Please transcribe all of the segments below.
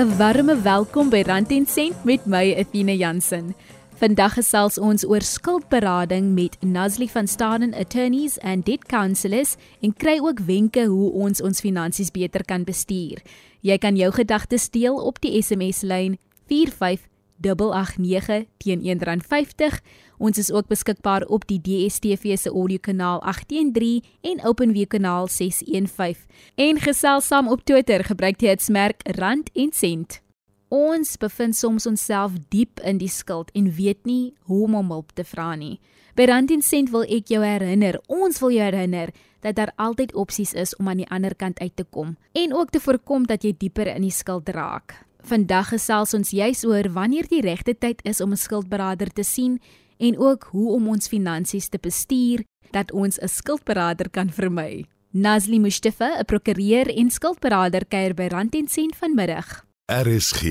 'n Warme welkom by Rand en Sent met my Athena Jansen. Vandag gesels ons oor skuldberading met Nazli van Staden Attorneys and Debt Counselors en kry ook wenke hoe ons ons finansies beter kan bestuur. Jy kan jou gedagtes deel op die SMS lyn 45889 teen R1.50. Ons is ook beskikbaar op die DSTV se audiokanaal 813 en OpenView kanaal 615. En gesels saam op Twitter gebruik jy dit merk rand en sent. Ons bevind soms onsself diep in die skuld en weet nie hoe om om hulp te vra nie. By Rand en Sent wil ek jou herinner, ons wil jou herinner dat daar altyd opsies is om aan die ander kant uit te kom en ook te voorkom dat jy dieper in die skuld raak. Vandag gesels ons juis oor wanneer die regte tyd is om 'n skuldberader te sien en ook hoe om ons finansies te bestuur dat ons 'n skuldberader kan vermy. Nazli Mustafa, 'n prokureur en skuldberader kuier by Rand en Sent vanmiddag. RSG,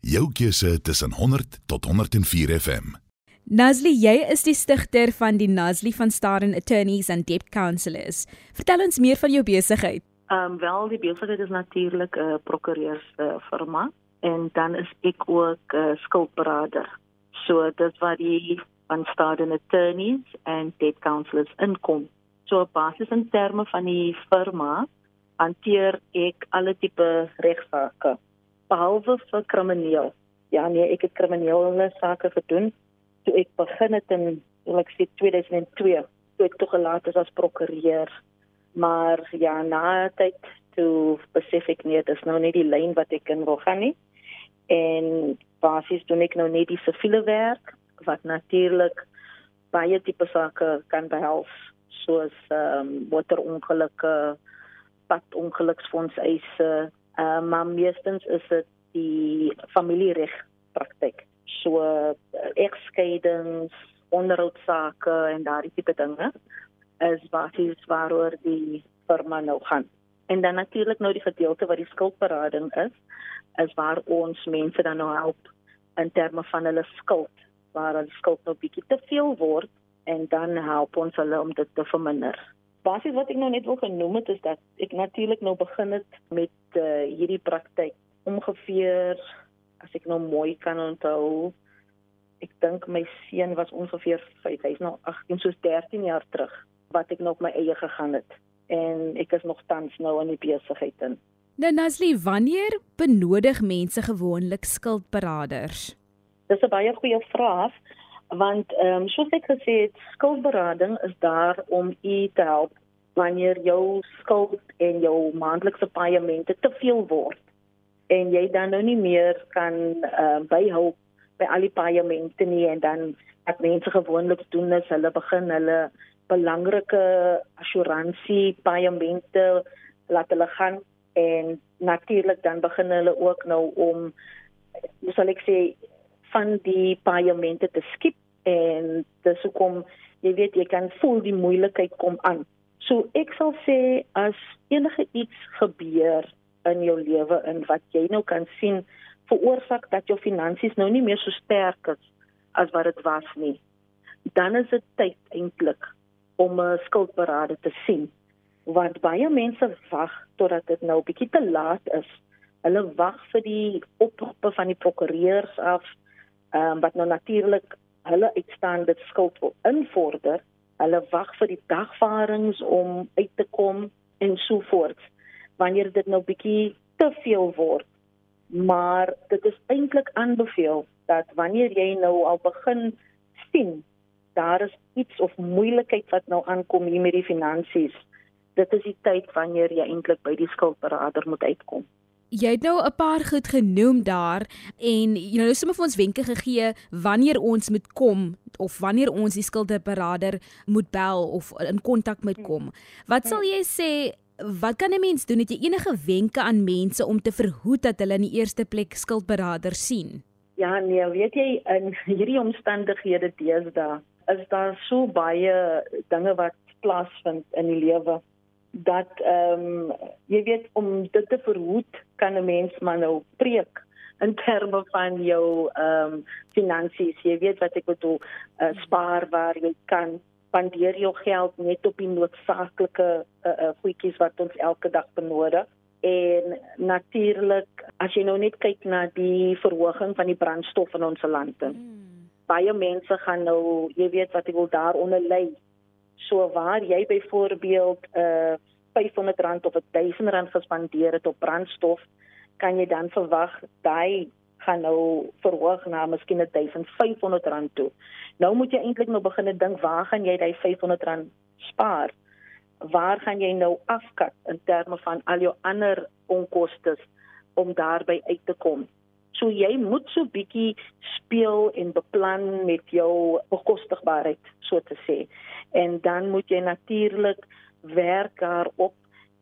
jou keuse tussen 100 tot 104 FM. Nazli, jy is die stigter van die Nazli van Staden Attorneys and Debt Counselors. Vertel ons meer van jou besigheid. Ehm um, wel die besigheid is natuurlik 'n uh, prokureurs uh, firma en dan is ek ook 'n uh, skuldberader. So dit wat die van Staden Attorneys and Debt Counselors inkom. So op basis in terme van die firma hanteer ek alle tipe regsaake behalwe vir krimineel. Ja nee, ek het kriminele sake gedoen toe ek begin het in ek sê 2002 toe ek toe gelaat is as prokureur. Maar ja, na tyd toe besef ek nie dit is nou nie die lyn wat ek in wil gaan nie. En basies doen ek nou net die siviele werk wat natuurlik baie tipe sake kan behels soos ehm um, waterongelukke, padongeluksfonds eise, Uh, maar meestens is dit die familiereg praktyk. So uh, egskeidings, onderhoudsake en daardie tipe dinge is basies waaroor die firma nou gaan. En dan natuurlik nou die gedeelte wat die skuldberading is, is waar ons mense dan nou help in terme van hulle skuld, waar hulle skuld nou bietjie te veel word en dan help ons hulle om dit te verminder. Basies wat ek nou net wil genoem het is dat ek natuurlik nou begin het met uh, hierdie praktyk. Ongeveer as ek nou mooi kan onthou ek dink my seun was ongeveer 5 hy's nou 18 soos 13 jaar terug wat ek nog my eie gegaan het. En ek is nog tans nou in die besigheid in. Nou Nasli wanneer benodig mense gewoonlik skuldberaders Dis 'n baie goeie vraag want ehm um, soos ek gesê het skuldberading is daar om u te help wanneer jou skuld en jou maandelikse paemente te veel word. En jy dan nou nie meer kan ehm uh, byhou by al die paemente nie en dan wat mense gewoonlik doen is hulle begin hulle belangrike assuransie paemente laat hulle gaan en natuurlik dan begin hulle ook nou om hoe sal ek sê van die paemente te skip en dis hoekom jy weet jy kan voel die moeilikheid kom aan. So ek sal sê as enige iets gebeur in jou lewe in wat jy nou kan sien veroorsaak dat jou finansies nou nie meer so sterk is as wat dit was nie. Dan is dit tyd eintlik om 'n skuldberader te sien. Want baie mense wag totdat dit nou bietjie te laat is. Hulle wag vir die oproepe van die prokureurs af um, wat nou natuurlik hulle uitstaande skuld wil invorder. Hulle wag vir die dagvaardings om uit te kom en so voort. Wanneer dit nou bietjie te veel word. Maar dit is eintlik aanbeveel dat wanneer jy nou al begin sien daar is iets of moeilikheid wat nou aankom hier met die finansies. Dit is die tyd wanneer jy eintlik by die skuldberader moet uitkom. Jy het nou 'n paar goed genoem daar en jy nou sommer vir ons wenke gegee wanneer ons moet kom of wanneer ons die skuldberader moet bel of in kontak moet kom. Wat sal jy sê wat kan 'n mens doen? Het jy enige wenke aan mense om te verhoed dat hulle in die eerste plek skuldberader sien? Ja, nee, weet jy in hierdie omstandighede deesdae is daar so baie dinge wat plaasvind in die lewe dat ehm um, jy weet om dit te verhoed kan 'n mens maar nou preek in terme van jou ehm um, finansies jy weet wat ek bedoel uh, spaar waar jy kan spandeer jou geld net op die noodsaaklike uh, uh, goedjies wat ons elke dag benodig En natuurlik, as jy nou net kyk na die verhoging van die brandstof in ons land. Mm. Baie mense gaan nou, jy weet wat ek wil daaronder lê. So waar jy byvoorbeeld 'n uh, R500 of R1000 gespandeer het op brandstof, kan jy dan verwag daai gaan nou verhoog na miskien R1500 toe. Nou moet jy eintlik nou begin dink waar gaan jy daai R500 spaar? waar gaan jy nou afkat in terme van al jou ander onkoste om daarby uit te kom. So jy moet so bietjie speel en beplan met jou bekostigbaarheid so te sê. En dan moet jy natuurlik werk daarop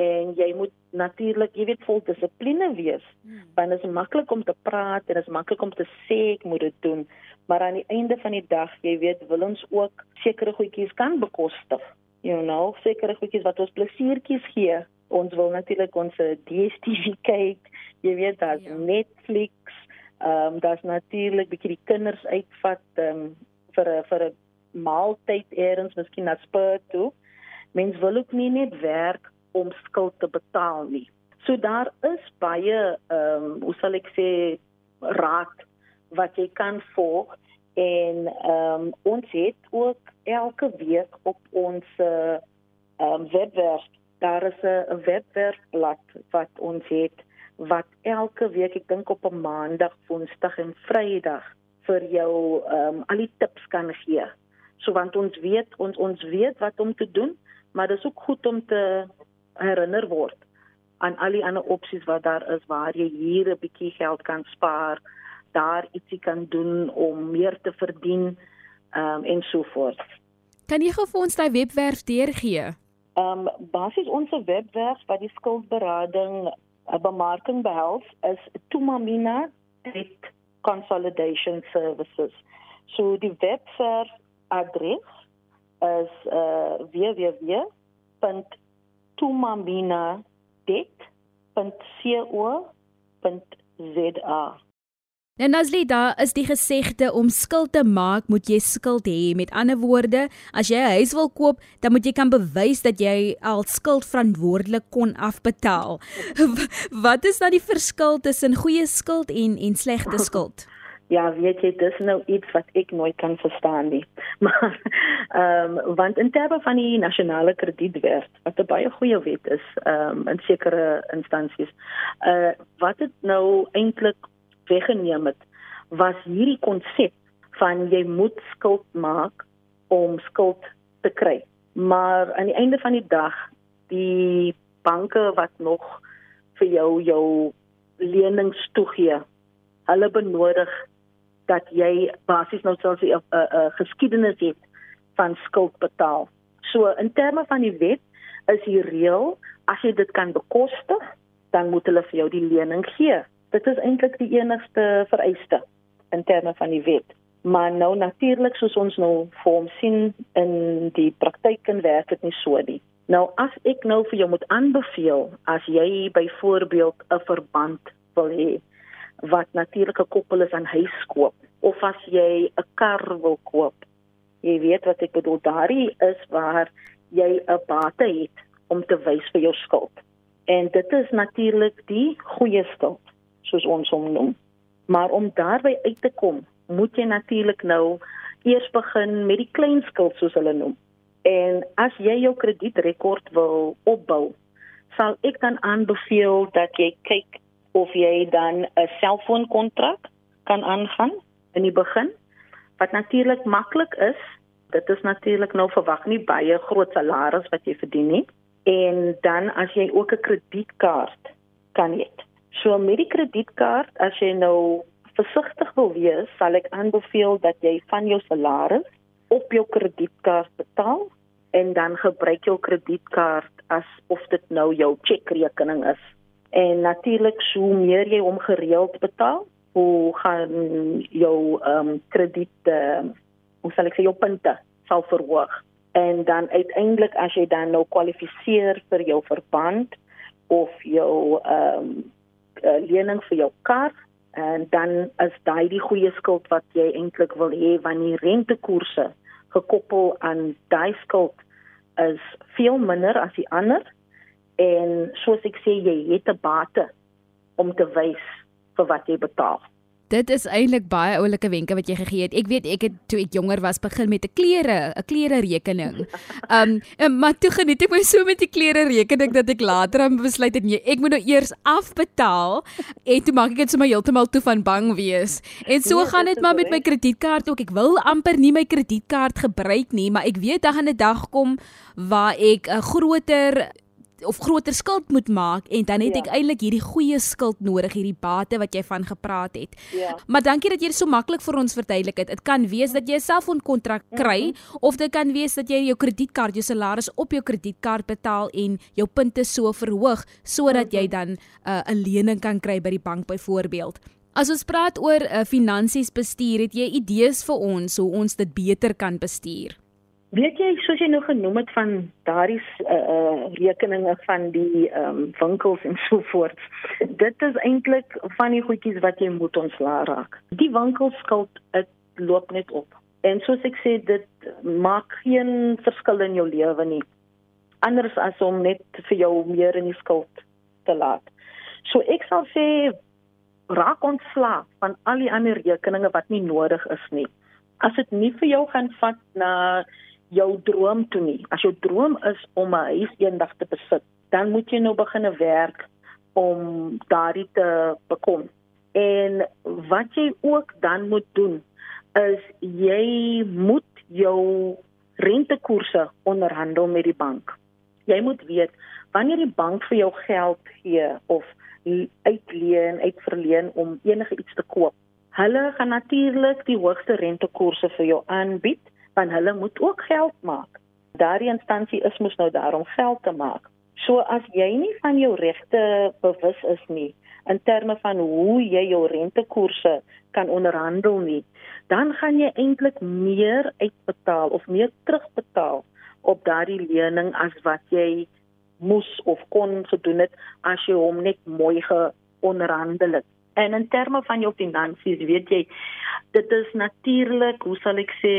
en jy moet natuurlik, jy weet, vol dissipline wees. Hmm. Want dit is maklik om te praat en dit is maklik om te sê ek moet dit doen, maar aan die einde van die dag, jy weet, wil ons ook sekere goedjies kan bekostig you know, sekere goedjies wat ons plesiertjies gee. Ons wil natuurlik ons DStv kyk. Jy weet daar's ja. Netflix. Ehm um, daar's natuurlik bietjie die kinders uitvat ehm um, vir 'n vir 'n maaltyd eers, miskien na Spur toe. Mens wil ook nie net werk om skuld te betaal nie. So daar is baie ehm um, hoe sal ek sê raad wat jy kan volg en ehm um, ons het ook elke week op ons ehm um, webwerf daar is 'n webwerfblad wat ons het wat elke week ek dink op 'n maandag, woensdag en vrydag vir jou ehm um, al die tips kan gee. So want ons weet ons ons weet wat om te doen, maar dit is ook goed om te herinner word aan al die ander opsies wat daar is waar jy hier 'n bietjie geld kan spaar daar ietsie kan doen om meer te verdien um, en so voort. Kan jy gou vir ons daai webwerf deurgee? Ehm um, basies ons webwerf wat die skuldberading uh, bemarking behels is Tumamina Debt Consolidation Services. So die webwerf adres is uh, www.tumamina.debt.co.za. Nou Nasli, daar is die gesegde om skuld te maak, moet jy skuld hê. Met ander woorde, as jy 'n huis wil koop, dan moet jy kan bewys dat jy al skuld verantwoordelik kon afbetaal. Wat is dan die verskil tussen goeie skuld en en slegte skuld? Ja, weet jy, dis nou iets wat ek nooit kan verstaan nie. Maar ehm um, want in terme van die nasionale kredietwet, wat 'n baie goeie wet is, ehm um, in sekere instansies, uh wat dit nou eintlik weggeneem het, was hierdie konsep van jy moet skuld maak om skuld te kry. Maar aan die einde van die dag, die banke wat nog vir jou jou lenings toegee, hulle benodig dat jy basies nou selfs 'n 'n geskiedenis het van skuld betaal. So in terme van die wet is die reël as jy dit kan bekostig, dan moet hulle vir jou die lening gee dit is eintlik die enigste vereiste in terme van die wet. Maar nou natuurlik soos ons nou vorm sien in die praktyk en werk dit nie so nie. Nou as ek nou vir jou moet aanbeveel as jy byvoorbeeld 'n verband wil hê wat natuurlik gekoppel is aan huiskoop of as jy 'n kar wil koop. Jy weet wat ek bedoel, daardie is waar jy 'n bate het om te wys vir jou skuld. En dit is natuurlik die goeie skuld soos ons hom noem. Maar om daarby uit te kom, moet jy natuurlik nou eers begin met die klein skuld soos hulle noem. En as jy jou kredietrekord wil opbou, sal ek dan aanbeveel dat jy kyk of jy dan 'n selfoonkontrak kan aangaan in die begin wat natuurlik maklik is. Dit is natuurlik nou verwag nie baie groot salaris wat jy verdien nie. En dan as jy ook 'n kredietkaart kan hê. So met die kredietkaart, as jy nou versigtig wil wees, sal ek aanbeveel dat jy van jou salaris op jou kredietkaart betaal en dan gebruik jou kredietkaart asof dit nou jou chequerekening is. En natuurlik, so meer jy hom gereeld betaal, hoe gaan jou ehm um, krediet ehm hoe sal ek sê jou punte sal verhoog. En dan uiteindelik as jy dan nou kwalifiseer vir jou verband of jou ehm um, uh, lening vir jou kar en dan is daai die goeie skuld wat jy eintlik wil hê wanneer rentekoerse gekoppel aan daai skuld is veel minder as die ander En soos ek sê, jy het 'n bate om te wys vir wat jy betaal. Dit is eintlik baie oulike wenke wat jy gegee het. Ek weet ek het toe ek jonger was begin met 'n klere, 'n klere rekening. Um maar toe geniet ek my so met die klere rekening dat ek later aan besluit het nee, ek moet nou eers afbetaal en toe maak ek dit sommer heeltemal toe van bang wees. En so nee, gaan dit maar met my kredietkaart ook. Ek wil amper nie my kredietkaart gebruik nie, maar ek weet dan gaan 'n dag kom waar ek 'n groter of groter skuld moet maak en dan het ja. ek eintlik hierdie goeie skuld nodig, hierdie bate wat jy van gepraat het. Ja. Maar dankie dat jy dit so maklik vir ons verduidelik het. Dit kan wees dat jy 'n selfoonkontrak kry mm -hmm. of dit kan wees dat jy jou kredietkaart, jou salaris op jou kredietkaart betaal en jou punte so verhoog sodat mm -hmm. jy dan uh, 'n uh, lening kan kry by die bank byvoorbeeld. As ons praat oor uh, finansies bestuur, het jy idees vir ons hoe ons dit beter kan bestuur? Weet jy soos jy nou genoem het van daardie uh, uh rekeninge van die ehm um, winkels en so voort. Dit is eintlik van die goedjies wat jy moet ontslaa raak. Die winkelskuld dit loop net op. En soos ek sê dit maak geen verskil in jou lewe nie. Anders as om net vir jou meer in die skuld te laat. So ek sal sê raak ontslaa van al die ander rekeninge wat nie nodig is nie. As dit nie vir jou gaan vat na jou droom toe nie. As jou droom is om 'n huis eendag te besit, dan moet jy nou begin werk om daardie te bekom. En wat jy ook dan moet doen is jy moet jou rentekoerse onderhandel met die bank. Jy moet weet wanneer die bank vir jou geld gee of uitleen, uitverleen om enige iets te koop. Hulle gaan natuurlik die hoogste rentekoerse vir jou aanbied want hulle moet ook geld maak. Daardie instansie is mos nou daar om geld te maak. So as jy nie van jou regte bewus is nie in terme van hoe jy jou rentekoerse kan onderhandel nie, dan gaan jy eintlik meer uitbetaal of meer terugbetaal op daardie lening as wat jy moes of kon gedoen het as jy hom net mooi geonderhandel het. En in terme van jou finansies, weet jy, dit is natuurlik, hoe sal ek sê,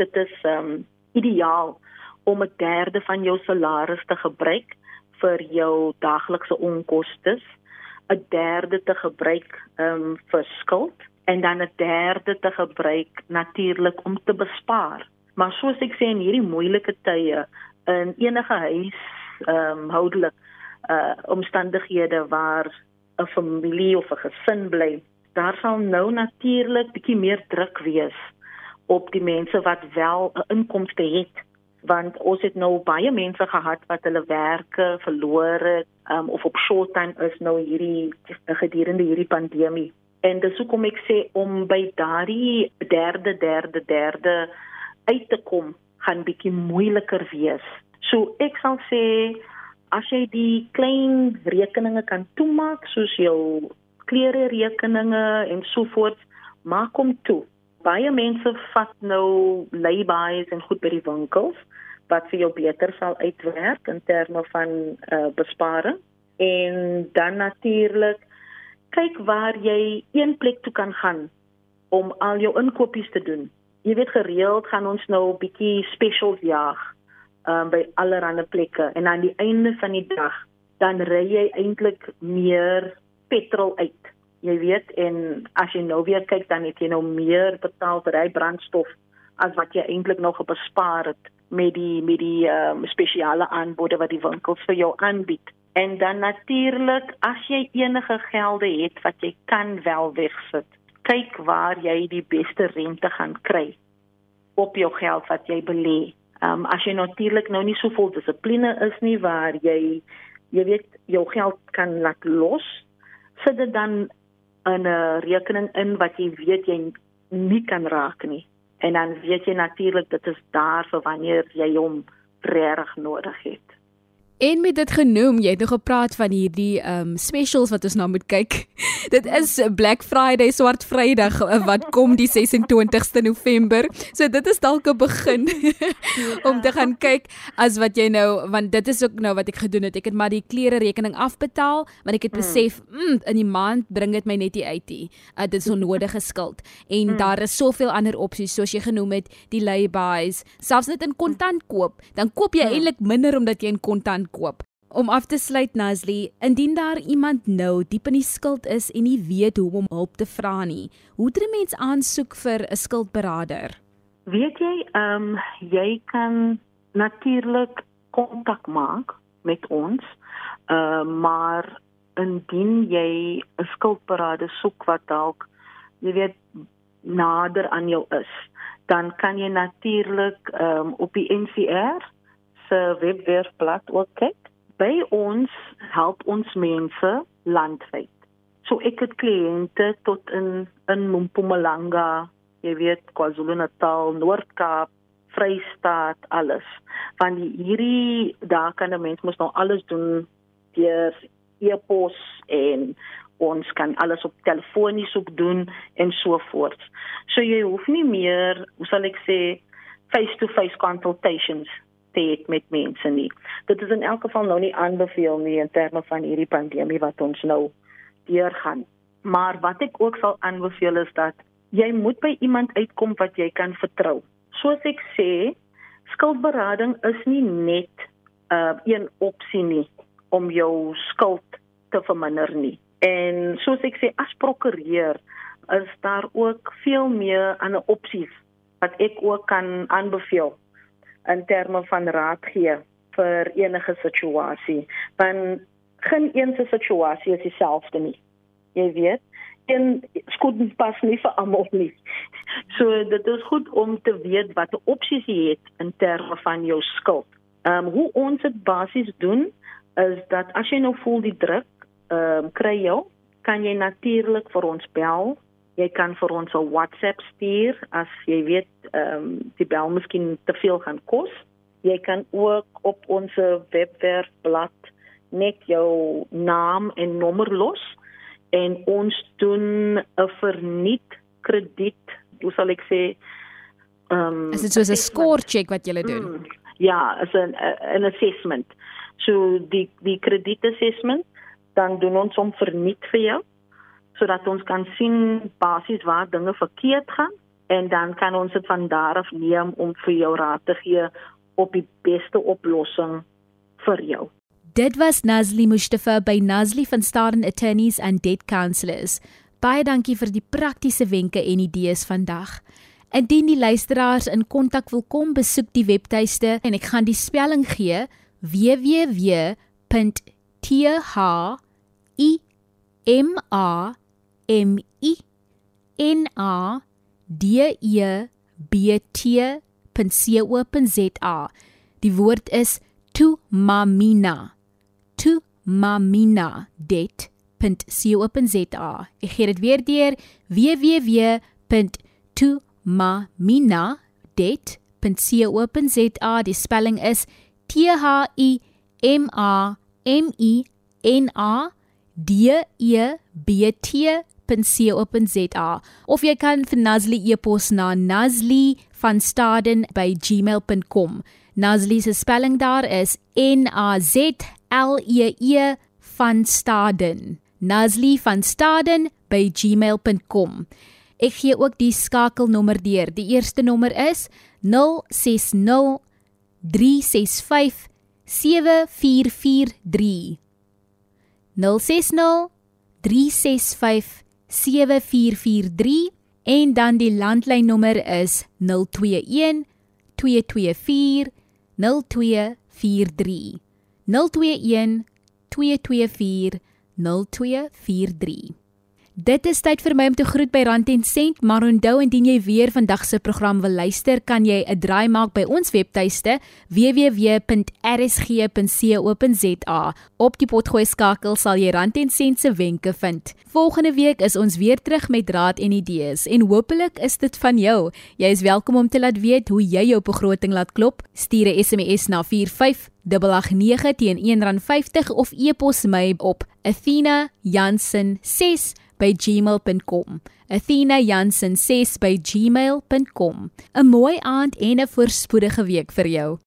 dit is um ideaal om 'n derde van jou salaris te gebruik vir jou daglikse onkoste, 'n derde te gebruik um vir skuld en dan 'n derde te gebruik natuurlik om te bespaar. Maar soos ek sê in hierdie moeilike tye in enige huis um houdelik uh omstandighede waar 'n familie of 'n gesin bly, daar sal nou natuurlik bietjie meer druk wees op die mense wat wel 'n inkomste het want ons het nou baie mense gehad wat hulle werke verloor het um, of op short time is nou hierdie gedurende hierdie pandemie. En dis hoekom ek sê om by daardie derde derde derde uit te kom gaan bietjie moeiliker wees. So ek sal sê as jy die klein rekeninge kan toemaak soos jou klere rekeninge en so voort maak hom toe baie mense vat nou lay-bys en goed by die winkels wat vir jou beter sal uitwerk in terme van uh, besparing. En dan natuurlik kyk waar jy een plek toe kan gaan om al jou inkopies te doen. Jy weet gereeld gaan ons nou 'n bietjie specials jaag um, by allerlei plekke. En aan die einde van die dag dan ry jy eintlik meer petrol uit jy weet en as jy nou weer kyk dan het jy nou meer betaal vir hy brandstof as wat jy eintlik nog bespaar het met die met die um, spesiale aanbode wat die winkels vir jou aanbied. En dan natuurlik as jy enige gelde het wat jy kan wel wegsit kyk waar jy die beste rente gaan kry op jou geld wat jy belê. Um, as jy natuurlik nou nie so vol dissipline is nie waar jy jy weet jou geld kan laat los sit dit dan in 'n rekening in wat jy weet jy nie kan raak nie. En dan weet jy natuurlik dit is daar vir wanneer jy hom regtig nodig het. En met dit genoem, jy het nog gepraat van hierdie um specials wat ons nou moet kyk. dit is Black Friday, Swart Vrydag eh, wat kom die 26ste November. So dit is dalk 'n begin om te gaan kyk as wat jy nou want dit is ook nou wat ek gedoen het. Ek het maar die klere rekening afbetaal, want ek het mm. besef, mm, in die maand bring dit my net die uit hier. Uh, dit is onnodige skuld. En mm. daar is soveel ander opsies soos jy genoem het, die lay-bys, selfs net in kontant koop. Dan koop jy mm. eintlik minder omdat jy in kontant koop. Om af te sluit Nazli, indien daar iemand nou diep in die skuld is en nie weet hoe om hulp te vra nie, hoe tree mens aansoek vir 'n skuldberader? Weet jy, ehm um, jy kan natuurlik kontak maak met ons. Uh maar indien jy 'n skuldberader soek wat dalk jy weet nader aan jou is, dan kan jy natuurlik ehm um, op die NCR se webwerfblad ook kyk. By ons help ons mense landwyd. So ek het kliënte tot in in Mpumalanga, jy weet KwaZulu-Natal, Noord-Kaap, Vrystaat, alles. Want hierdie daar kan 'n mens mos nou alles doen deur e-pos en ons kan alles op telefonies ook doen en so voort. So jy hoef nie meer, hoe sal ek sê, face-to-face consultations te hê met mense nie. Dit is in elk geval nou nie aanbeveel nie in terme van hierdie pandemie wat ons nou deurgaan. Maar wat ek ook sal aanbeveel is dat jy moet by iemand uitkom wat jy kan vertrou soos ek sê, skuldberading is nie net 'n uh, een opsie nie om jou skuld te verminder nie. En soos ek sê, as prokureur is daar ook veel meer ander opsies wat ek ook kan aanbeveel in terme van raad gee vir enige situasie. Want geen een se situasie is dieselfde nie. Jy weet, een skoot pas nie vir almal nie. So dit is goed om te weet watter opsies jy het in terme van jou skuld. Ehm um, hoe ons dit basies doen is dat as jy nou voel die druk ehm um, kry jy kan jy natuurlik vir ons bel. Jy kan vir ons 'n WhatsApp stuur as jy weet ehm um, die bel miskien te veel gaan kos. Jy kan ook op ons webwerfblad net jou naam en nommer los en ons doen 'n verniet krediet, hoe sal ek sê, ehm um, Is dit soos 'n score check wat jy doen? Mm, ja, is 'n 'n assessment. So die die krediet assessment dan doen ons hom verniet vir jou sodat ons kan sien basies waar dinge verkeerd gaan en dan kan ons dit van daar af neem om vir jou raad te gee op die beste oplossing vir jou. Dit was Nazli Mustafa by Nazli van Staden Attorneys and Debt Counselors. Baie dankie vir die praktiese wenke en idees vandag. Indien die luisteraars in kontak wil kom, besoek die webtuiste en ek gaan die spelling gee: www.thmamimadebt.co.za. Die woord is Tumamina mamina.co.za. Ek gee dit weer deur www.mamina.co.za. Die spelling is T H I M A M I N A D E B T.co.za of jy kan vir Nazli e-pos na nazli.van.staden@gmail.com. Nazli se spelling daar is N A Z L E E van Staden. Nazli van Staden by gmail.com. Ek gee ook die skakelnommer deur. Die eerste nommer is 060 365 7443. 060 365 7443 en dan die landlynnommer is 021 224 0243. 021 224 0243. Dit is tyd vir my om te groet by Rand en Sent, maar onthou indien jy weer vandag se program wil luister, kan jy 'n draai maak by ons webtuiste www.rsg.co.za. Op die potgooi skakel sal jy Rand en Sent se wenke vind. Volgende week is ons weer terug met raad en idees en hopelik is dit van jou. Jy is welkom om te laat weet hoe jy jou begroting laat klop. Stuur 'n SMS na 45889 teen R1.50 of e-pos my op athena.jansen6 by gmail.com. Athena Jansen 6 by gmail.com. 'n Mooi aand en 'n voorspoedige week vir jou.